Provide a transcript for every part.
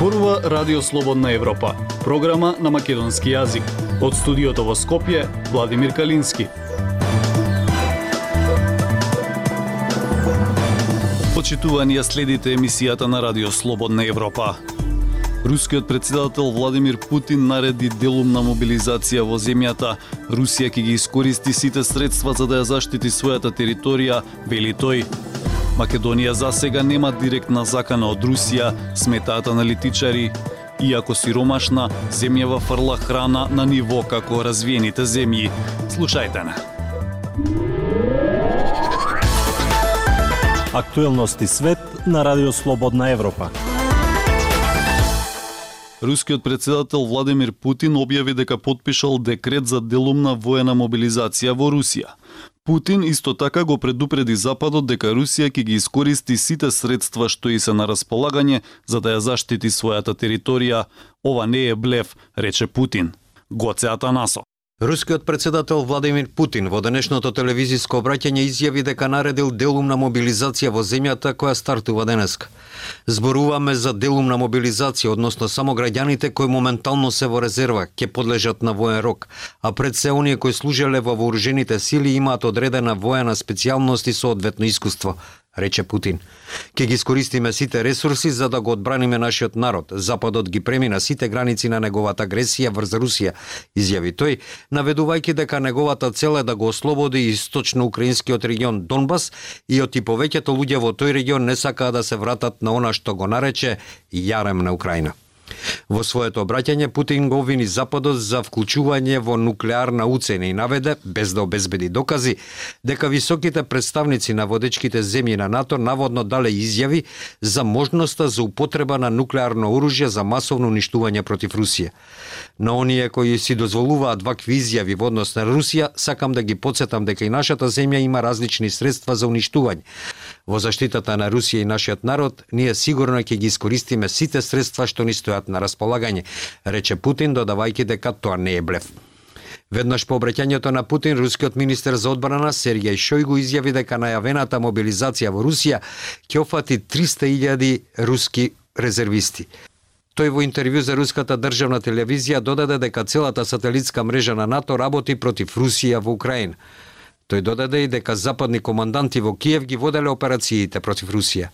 зборува Радио Слободна Европа, програма на македонски јазик. Од студиото во Скопје, Владимир Калински. Почитувани ја следите емисијата на Радио Слободна Европа. Рускиот председател Владимир Путин нареди делумна мобилизација во земјата. Русија ќе ги искористи сите средства за да ја заштити својата територија, вели тој. Македонија за сега нема директна закана од Русија, сметаат аналитичари. Иако сиромашна, земјава фрла храна на ниво како развиените земји. Слушајте на. Актуелности свет на Радио Слободна Европа. Рускиот председател Владимир Путин објави дека подпишал декрет за делумна воена мобилизација во Русија. Путин исто така го предупреди Западот дека Русија ќе ги искористи сите средства што и се на располагање за да ја заштити својата територија. Ова не е блеф, рече Путин. Гоце Атанасо. Рускиот председател Владимир Путин во денешното телевизиско обраќање изјави дека наредил делумна мобилизација во земјата која стартува денеска. Зборуваме за делумна мобилизација, односно само граѓаните кои моментално се во резерва ќе подлежат на воен рок, а пред се оние кои служеле во вооружените сили имаат одредена воена специјалност и соодветно искуство, рече Путин. Ке ги искористиме сите ресурси за да го одбраниме нашиот народ. Западот ги премина сите граници на неговата агресија врз Русија, изјави тој, наведувајќи дека неговата цел е да го ослободи источно украинскиот регион Донбас и оти повеќето луѓе во тој регион не сакаа да се вратат на она што го нарече јарем на Украина. Во своето обраќање Путин го обвини Западот за вклучување во нуклеарна уцена и наведе, без да обезбеди докази, дека високите представници на водечките земји на НАТО наводно дале изјави за можноста за употреба на нуклеарно оружје за масовно уништување против Русија. На оние кои си дозволуваат вакви изјави во однос на Русија, сакам да ги подсетам дека и нашата земја има различни средства за уништување. Во заштитата на Русија и нашиот народ, ние сигурно ќе ги искористиме сите средства што ни стојат на располагање, рече Путин, додавајќи дека тоа не е блеф. Веднаш по обраќањето на Путин, рускиот министер за одбрана Сергеј Шојгу изјави дека најавената мобилизација во Русија ќе офати 300.000 руски резервисти. Тој во интервју за руската државна телевизија додаде дека целата сателитска мрежа на НАТО работи против Русија во Украина. Тој додаде и дека западни команданти во Киев ги воделе операциите против Русија.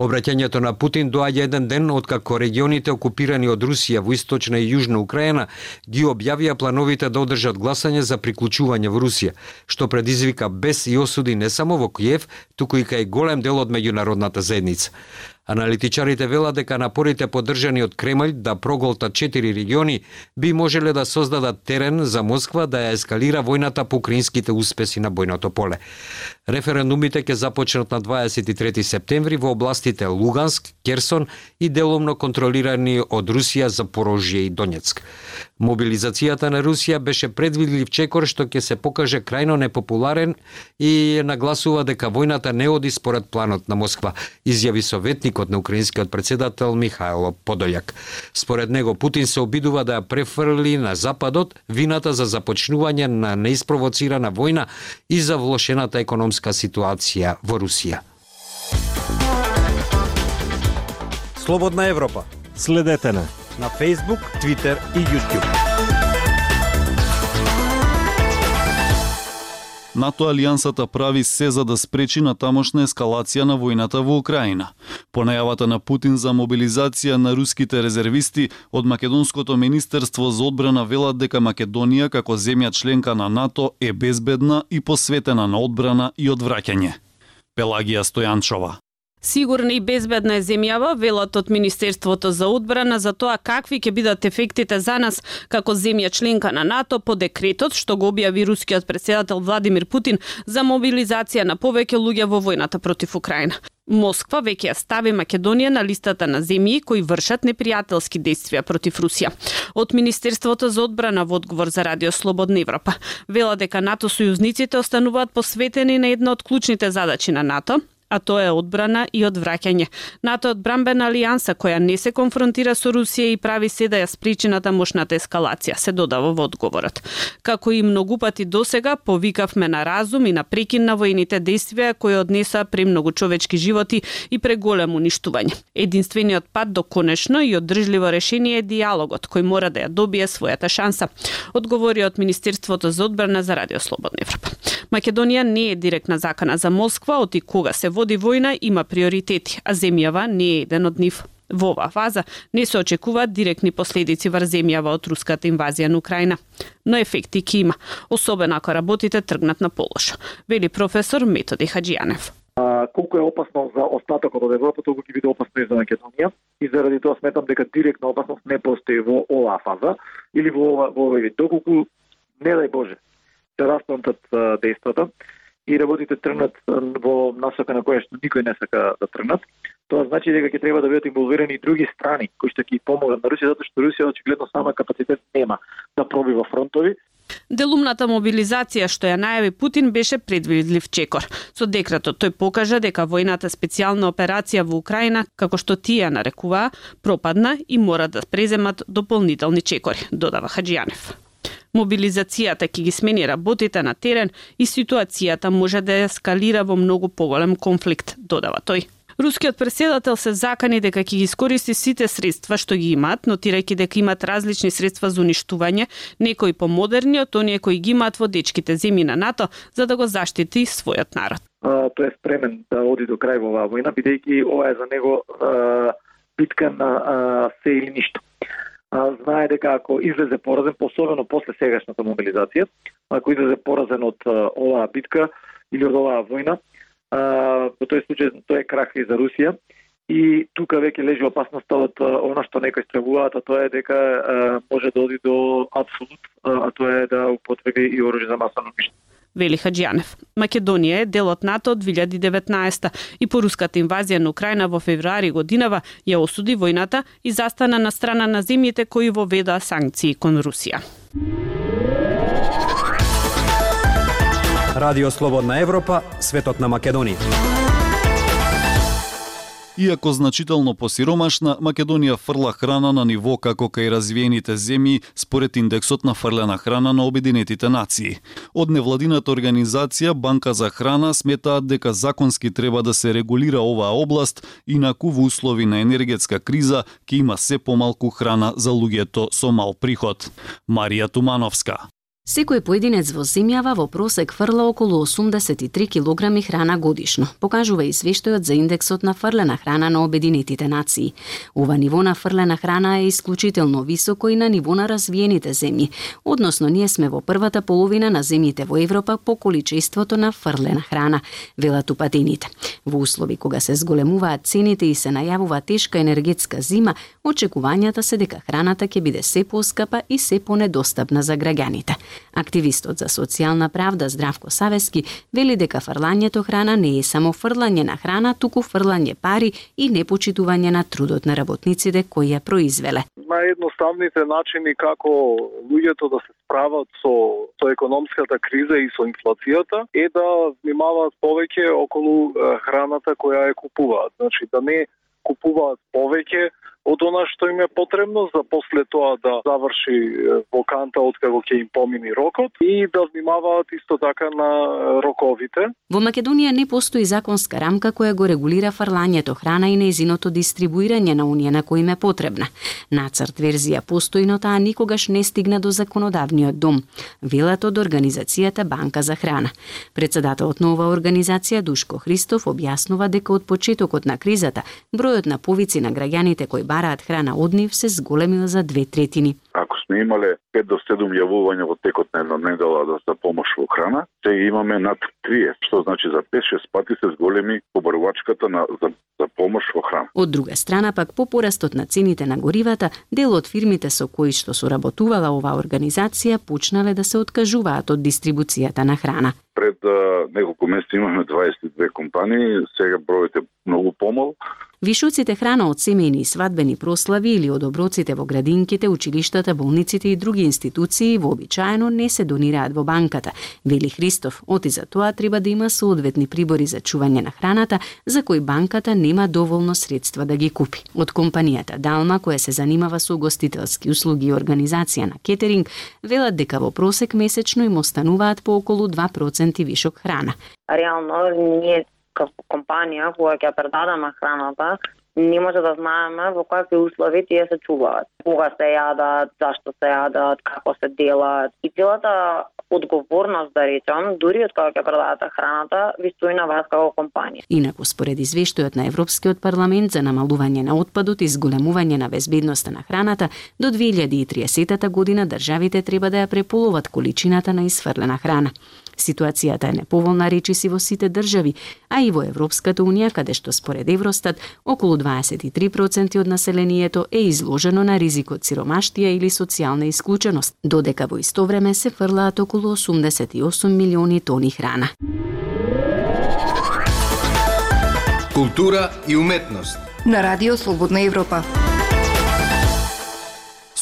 Обраќањето на Путин доаѓа еден ден откако регионите окупирани од Русија во источна и јужна Украина ги објавија плановите да одржат гласање за приклучување во Русија, што предизвика бес и осуди не само во Киев, туку и кај голем дел од меѓународната заедница. Аналитичарите велат дека напорите поддржани од Кремљ да проголтат четири региони би можеле да создадат терен за Москва да ја ескалира војната по украинските успеси на бојното поле. Референдумите ќе започнат на 23 септември во областите Луганск, Керсон и деломно контролирани од Русија за Порожје и Донецк. Мобилизацијата на Русија беше предвидлив чекор што ќе се покаже крајно непопуларен и нагласува дека војната не оди според планот на Москва, изјави советникот на украинскиот председател Михајло Подолјак. Според него Путин се обидува да ја префрли на Западот вината за започнување на неиспровоцирана војна и за влошената економска ситуација во Русија. Слободна Европа. Следете на на Facebook, Twitter и YouTube. НАТО алијансата прави се за да спречи на тамошна ескалација на војната во Украина. По најавата на Путин за мобилизација на руските резервисти од Македонското министерство за одбрана велат дека Македонија како земја членка на НАТО е безбедна и посветена на одбрана и одвраќање. Пелагија Стојанчова Сигурна и безбедна е земјава, велат од Министерството за одбрана за тоа какви ќе бидат ефектите за нас како земја членка на НАТО по декретот што го објави рускиот председател Владимир Путин за мобилизација на повеќе луѓе во војната против Украина. Москва веќе ја стави Македонија на листата на земји кои вршат непријателски действија против Русија. Од Министерството за одбрана во одговор за Радио Слободна Европа вела дека НАТО сојузниците остануваат посветени на една од клучните задачи на НАТО, а тоа е одбрана и одвраќање. НАТО одбранбена алијанса која не се конфронтира со Русија и прави се да ја спречи натамошната ескалација, се додава во одговорот. Како и многу пати досега, повикавме на разум и на прекин на војните действија кои однеса премногу човечки животи и преголемо уништување. Единствениот пат до конечно и одржливо решение е диалогот кој мора да ја добие својата шанса, одговори од Министерството за одбрана за Радио Слободна Европа. Македонија не е директна закана за Москва, оти кога се води војна има приоритети, а земјава не е еден од нив. Во оваа фаза не се очекуваат директни последици врз земјава од руската инвазија на Украина, но ефекти ќе има, особено ако работите тргнат на полошо, вели професор Методи Хаджијанев. А, колку е опасно за остатокот од Европа, толку ќе биде опасно и за Македонија. И заради тоа сметам дека директна опасност не постои во оваа фаза или во ова во овој вид. Доколку не дај Боже Да се расплантат действата и работите тргнат во насока на која што никој не сака да тргнат, тоа значи дека ќе треба да бидат инволвирани и други страни кои што ќе помогнат на Русија затоа што Русија очигледно сама капацитет нема да пробива фронтови Делумната мобилизација што ја најави Путин беше предвидлив чекор. Со декретот тој покажа дека војната специјална операција во Украина, како што тие нарекуваа, пропадна и мора да преземат дополнителни чекори, додава Хаджијанев. Мобилизацијата ќе ги смени работите на терен и ситуацијата може да ескалира во многу поголем конфликт, додава тој. Рускиот преседател се закани дека ќе ги искористи сите средства што ги имаат, нотирајќи дека имаат различни средства за уништување, некои помодерни од оние кои ги имаат во дечките земји на НАТО, за да го заштити својот народ. Тој е спремен да оди до крај во оваа војна, бидејќи ова е за него битка на се или ништо. Знае дека ако излезе поразен, посебено после сегашната мобилизација, ако излезе поразен од оваа битка или од оваа војна, во тој случај тоа е крах и за Русија. И тука веќе лежи опасноста од она што некои стравуваат, а тоа е дека а, може да оди до абсолют, а, а тоа е да употреби и оружје за масовно уништување вели Хаджијанев. Македонија е дел од НАТО од 2019 и по руската инвазија на Украина во февруари годинава ја осуди војната и застана на страна на земјите кои воведаа санкции кон Русија. Радио Слободна Европа, светот на Македонија. Иако значително посиромашна, Македонија фрла храна на ниво како кај развиените земји според индексот на фрлена храна на Обединетите нации. Од невладината организација Банка за храна сметаат дека законски треба да се регулира оваа област, инаку во услови на енергетска криза ќе има се помалку храна за луѓето со мал приход. Марија Тумановска Секој поединец во земјава во просек фрла околу 83 килограми храна годишно, покажува и свештојот за индексот на фрлена храна на Обединетите нации. Ова ниво на фрлена храна е исклучително високо и на ниво на развиените земји, односно ние сме во првата половина на земјите во Европа по количеството на фрлена храна, велат упатените. Во услови кога се зголемуваат цените и се најавува тешка енергетска зима, очекувањата се дека храната ќе биде се поскапа и се понедостапна за граѓаните. Активистот за социјална правда Здравко Савески вели дека фрлањето храна не е само фрлање на храна, туку фрлање пари и непочитување на трудот на работниците кои ја произвеле. Наједноставните начини како луѓето да се справат со со економската криза и со инфлацијата е да внимаваат повеќе околу храната која ја купуваат. Значи да не купуваат повеќе од она што им е потребно за после тоа да заврши воканта откако ќе им помини рокот и да внимаваат исто така на роковите. Во Македонија не постои законска рамка која го регулира фрлањето храна и неизиното дистрибуирање на унија на кој им е потребна. Нацрт верзија постои, но таа никогаш не стигна до законодавниот дом, велат од организацијата Банка за храна. Председателот на оваа организација Душко Христов објаснува дека од почетокот на кризата бројот на повици на граѓаните кои бараат храна од нив се зголемил за две третини. Ако сме имале 5 до 7 јавувања во текот на една недела да за помош во храна, се имаме над 30, што значи за 5-6 пати се зголеми побарувачката на за, за помош во храна. Од друга страна пак по порастот на цените на горивата, дел од фирмите со кои што соработувала оваа организација почнале да се откажуваат од дистрибуцијата на храна. Пред а, неколку месеци имаме 22 компании, сега бројот е многу помал Вишуците храна од семејни и свадбени прослави или од оброците во градинките, училиштата, болниците и други институции вообичаено не се донираат во банката. Вели Христов, оти за тоа треба да има соодветни прибори за чување на храната, за кои банката нема доволно средства да ги купи. Од компанијата Далма, која се занимава со гостителски услуги и организација на кетеринг, велат дека во просек месечно им остануваат по околу 2% вишок храна. Реално, ние како компанија која ќе предадаме храната, не може да знаеме во какви услови тие се чуваат. Кога се јадат, зашто се јадат, како се делат. И целата одговорност, да речам, дури од кога ќе продавате храната, ви стои на вас како компанија. Инаку, според извештајот на Европскиот парламент за намалување на отпадот и зголемување на безбедноста на храната, до 2030 година државите треба да ја преполуват количината на изфрлена храна. Ситуацијата е неповолна речиси во сите држави, а и во Европската Унија, каде што според Евростат, околу 23% од населението е изложено на ризик од сиромаштија или социјална исклученост, додека во исто време се фрлаат околу 88 милиони тони храна. Култура и уметност на Радио Слободна Европа.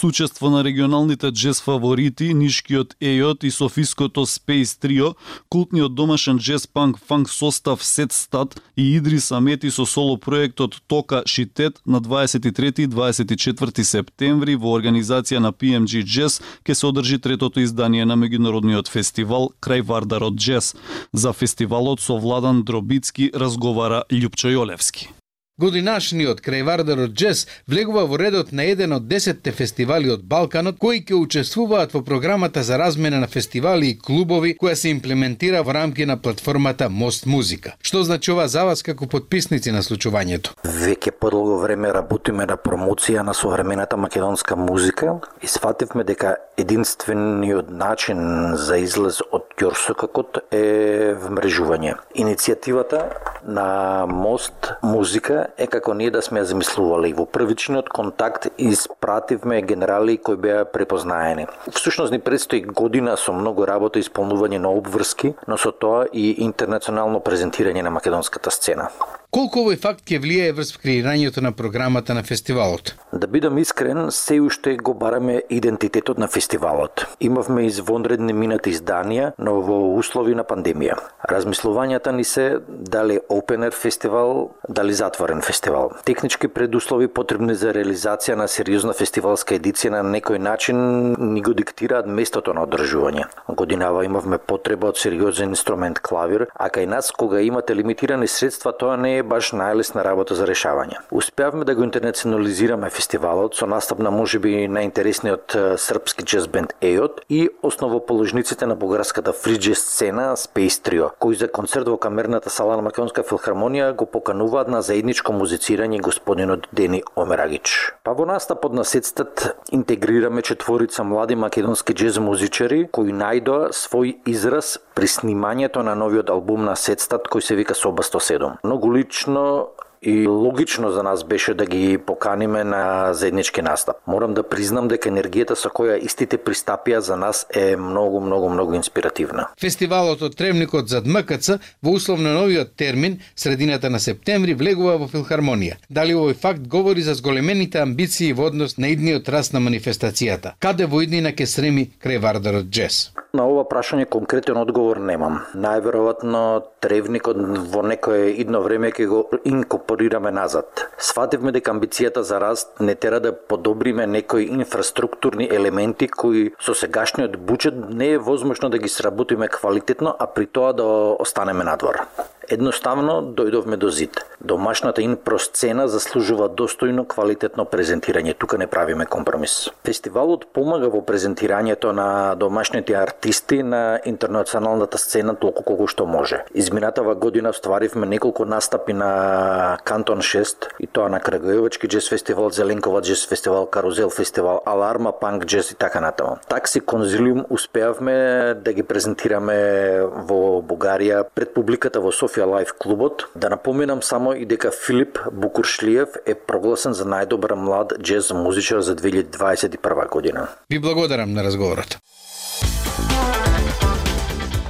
Сучество на регионалните джез фаворити, нишкиот Ејот и софиското Space Trio, култниот домашен джез панк фанк состав Сет Стат и Идрис Амети со соло проектот Тока Шитет на 23 и 24 септември во организација на PMG Jazz ке се одржи третото издание на меѓународниот фестивал Крај Вардарот Джез. За фестивалот со Владан Дробицки разговара Љупчо Јолевски. Годинашниот крајвардарот Джес влегува во редот на еден од 10 фестивали од Балканот кои ќе учествуваат во програмата за размена на фестивали и клубови која се имплементира во рамки на платформата Мост Музика. Што значи ова за вас како подписници на случувањето? Веќе подолго време работиме на промоција на современата македонска музика и сфативме дека единствениот начин за излез од ќорсокакот е вмрежување. Иницијативата на Мост Музика е како ние да сме ја замислували. Во првичниот контакт испративме генерали кои беа препознаени. Всушност ни предстои година со многу работа и исполнување на обврски, но со тоа и интернационално презентирање на македонската сцена. Колку овој факт ќе влијае врз креирањето на програмата на фестивалот? Да бидам искрен, се уште го бараме идентитетот на фестивалот. Имавме извонредни минати изданија, но во услови на пандемија. Размислувањата ни се дали open air фестивал, дали затворен фестивал. Технички предуслови потребни за реализација на сериозна фестивалска едиција на некој начин ни го диктираат местото на одржување. Годинава имавме потреба од сериозен инструмент клавир, а кај нас кога имате лимитирани средства, тоа не е баш најлесна работа за решавање. Успеавме да го интернационализираме фестивалот со настап на можеби најинтересниот српски джаз бенд Ејот и основоположниците на бугарската фриджес сцена Space Trio, кои за концерт во камерната сала на Македонска филхармонија го покануваат на заедничко музицирање господинот Дени Омерагич. Па во настапот на сетстат интегрираме четворица млади македонски джез музичари кои најдоа свој израз при снимањето на новиот албум на Сетстат кој се вика Соба 107. Многу логично и логично за нас беше да ги поканиме на заеднички настап. Морам да признам дека енергијата со која истите пристапија за нас е многу, многу, многу инспиративна. Фестивалот од Тревникот за ДМКЦ во условно новиот термин, средината на септември, влегува во филхармонија. Дали овој факт говори за зголемените амбиции во однос на идниот раст на манифестацијата? Каде во иднина ке среми крај Вардарот Джес? На ова прашање конкретен одговор немам. Најверојатно Тревникот во некое идно време ќе го инкорпорираме назад. Свативме дека амбицијата за раст не тера да подобриме некои инфраструктурни елементи кои со сегашниот буџет не е возможно да ги сработиме квалитетно, а при тоа да останеме надвор. Едноставно дојдовме до зид. Домашната инпросцена заслужува достојно квалитетно презентирање. Тука не правиме компромис. Фестивалот помага во презентирањето на домашните артисти на интернационалната сцена толку колку што може. Изминатава година стваривме неколку настапи на Кантон 6 и тоа на Крагојовачки джез фестивал, Зеленкова джез фестивал, Карузел фестивал, Аларма панк джез и така натаму. Такси конзилиум успеавме да ги презентираме во Бугарија пред публиката во Софија Лайф клубот. Да напоменам само и дека Филип Букуршлиев е прогласен за најдобар млад джез музичар за 2021 година. Ви благодарам на разговорот.